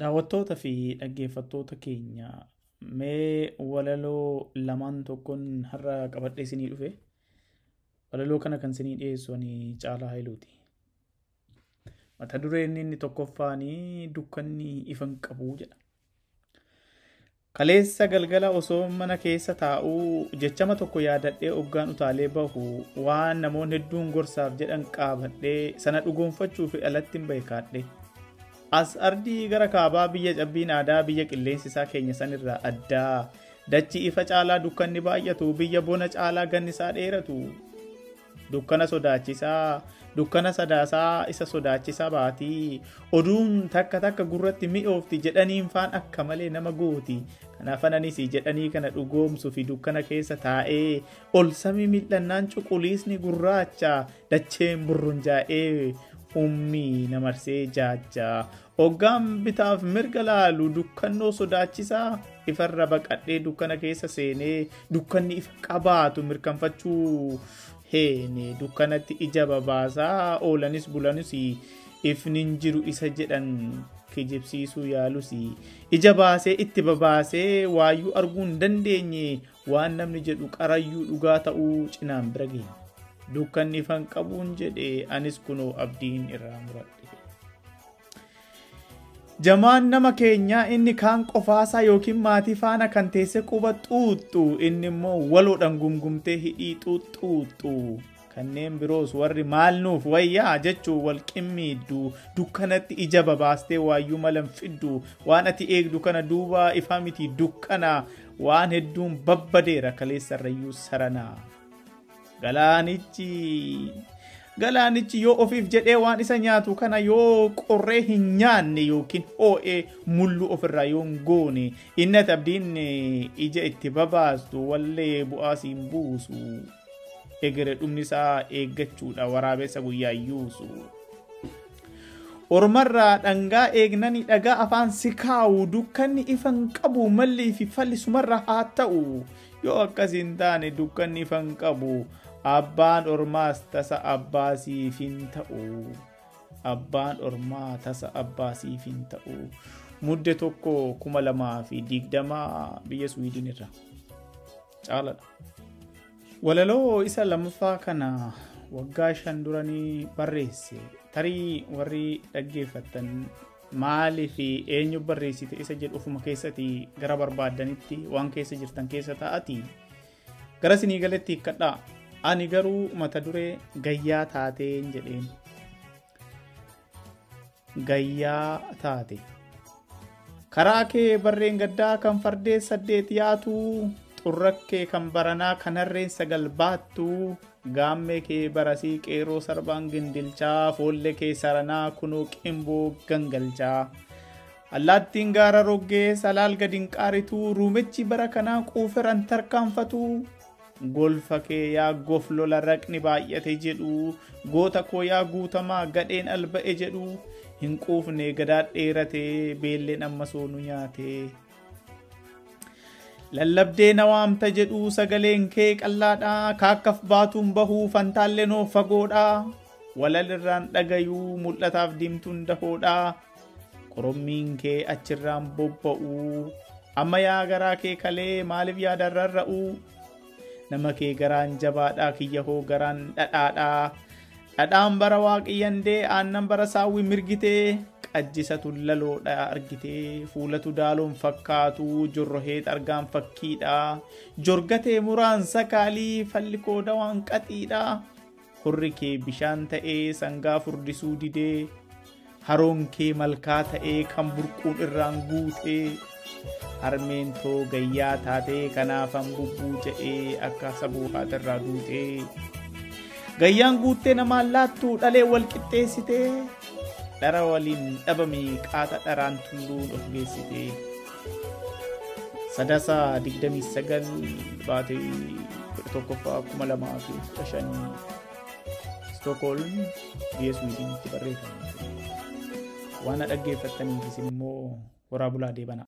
Daawwattoota fi dhaggeeffattoota keenya mee walaloo lamaan tokkoon har'a qabadhee isinii dhufe. Walaloo kana kan isinii dhiyeessu ani Caalaa Haayiluuti. Mata dureen inni tokkoffaanii dukkanni ifan qabu jedha. Kaleessa galgala osoo mana keessa taa'uu jechama tokko yaadadhee hoggaan utaalee bahu waan namoonni hedduun gorsaaf jedhan qaabadhee sana dhugoonfachuuf alatti hin beekaadhe. As ardii gara kaabaa biyya cabbiin aadaa biyya qilleensi isaa keenya sanirraa addaa. Dachi ifa caalaa dukkanni baay'atu biyya bona caalaa ganni isaa dheeratu. Dukkana sodaachisaa dukkana sadaasaa isa sodaachisaa baatii oduun takka takka gurratti mi'oofti jedhaniin faan akka malee nama gooti. Kanaaf ananis jedhanii kana dhugoomsuu fi dukkana keessa taa'ee ol samii mil'annaan cuquliisni gurraacha dacheen burrunjaa'ee ummii namarsee jaajjaa. Hoggaan bitaaf mirga laalu dukkannoo sodaachisaa ifarra baqadhee dukkana keessa seenee dukkanni ifa qabaatu mirkanfachuu. Heene dukkanatti ija babaasaa oolanis bulanis ifni hin jiru isa jedhan kijibsiisuu yaalus ija baasee itti babaasee waayyuu arguu hin dandeenye. Waan namni jedhu qarayyuu dhugaa ta'uu cinaan bira geenye. Dukkanni ifan qabuun jedhe anis kunoo abdiin irraa muradhe. Jamaan nama keenyaa inni kaan qofaasaa yookiin maatii faana kan teesse quba xuuxxu inni immoo waloodhaan gumgumtee hidhii xuuxxuuxxu. Kanneen biroos warri maal nuuf wayyaa jechuun wal qimmiiddu dukkanatti ija babaastee waayyuu malan fiddu waan ati eegdu kana duuba ifaa miti dukkana waan hedduun babbadeera kaleessarrayyuu saranaa. Galaanichi Galaanichi yoo ofiif jedhee waan isa nyaatu kana yoo qorree hin nyaanne yookiin hoo'ee mullu ofirraa yoo hin goone inni abdiin ija itti babaastu wallee bu'aa siin buusu. Egeree dhumni isaa eeggachuudha waraabessa guyyaa yuusu. Ormarraa dhangaa eegnani dhagaa afaan si kaa'u dukkanni ifan qabu mallii fi falli haa ta'u yoo akkas hin taane dukkanni ifan qabu. Abbaan ormaas tasa abbaasiif hin ta'u. Abbaan ormaa tasa abbaasiif hin ta'u. Mudde tokko kuma lamaa fi digdamaa biyya Suwiidin irra. Caaladha. Walaloo isa lammaffaa kana waggaa shan duranii barreesse. Tarii warri dhaggeeffattan maalii fi eenyu barreessite isa jedhu ofuma keessatti gara barbaaddanitti waan keessa jirtan keessa ta'ati. Gara sinii galetti hiikkadhaa. Ani garuu mata duree gayyaa taateen jedheen. Gayyaa taate. Karaa kee barreen gaddaa kan fardee saddeet yaatu xurrakkee kan baranaa kan harreen sagal baattu gaammee kee barasii qeeroo sarbaan gindilchaa foollee kee saranaa kunoo qimboo gangalchaa. Allaattiin gaara roggee salaal gadin qaarituu ruumechi bara kanaa quuferan tarkaanfatu golfa kee yaa gof lola raqni baay'ate jedhu. Goota koo yaa guutamaa gadheen alba'e jedhu. Hin quufne gadaa dheeratee beelleen amma soonu nyaate. Lallabdee na waamta jedhu sagaleen kee qallaadha. Kaakkaf baatuun bahuu fantaallenoo fagoodha walalirraan dhagayuu mul'ataaf diimtuun dahoodha qorommiin kee achirraan bobba'u. Amma yaa garaa kee kalee maaliif yaadarraan ra'u. Nama kee garaan jabaadhaa kiyya hoo garaan dhadhaadhaa. Dhadhaan bara waaqiyyandee aannan bara saawwi mirgitee. Qajjisatu laloodha argitee. Fuulatu daaloon fakkaatu jorroheet argaan fakkiidha jorgatee muraan sakaalii falli kooda waan qaxiidha hurri kee bishaan ta'ee sangaa furdisuu didee. Haroon kee malkaa ta'ee kan burquun irraan guutee harmeen too gayyaa taatee kanaafan bubbuu jedhee akka sabuu haatirraa duutee gayyaan guuttee namaan laattu dhalee wal qixxeessitee dhara waliin dhabame qaata dharaan tulluun of geessitee sadasa digdamii sagal baatee kudha tokkoffaa kuma lamaa fi kudha shanii. Stookholm biyya Suwiidinitti barreeffame. Waan dhaggeeffattaniif isin immoo horaa bulaa deebana.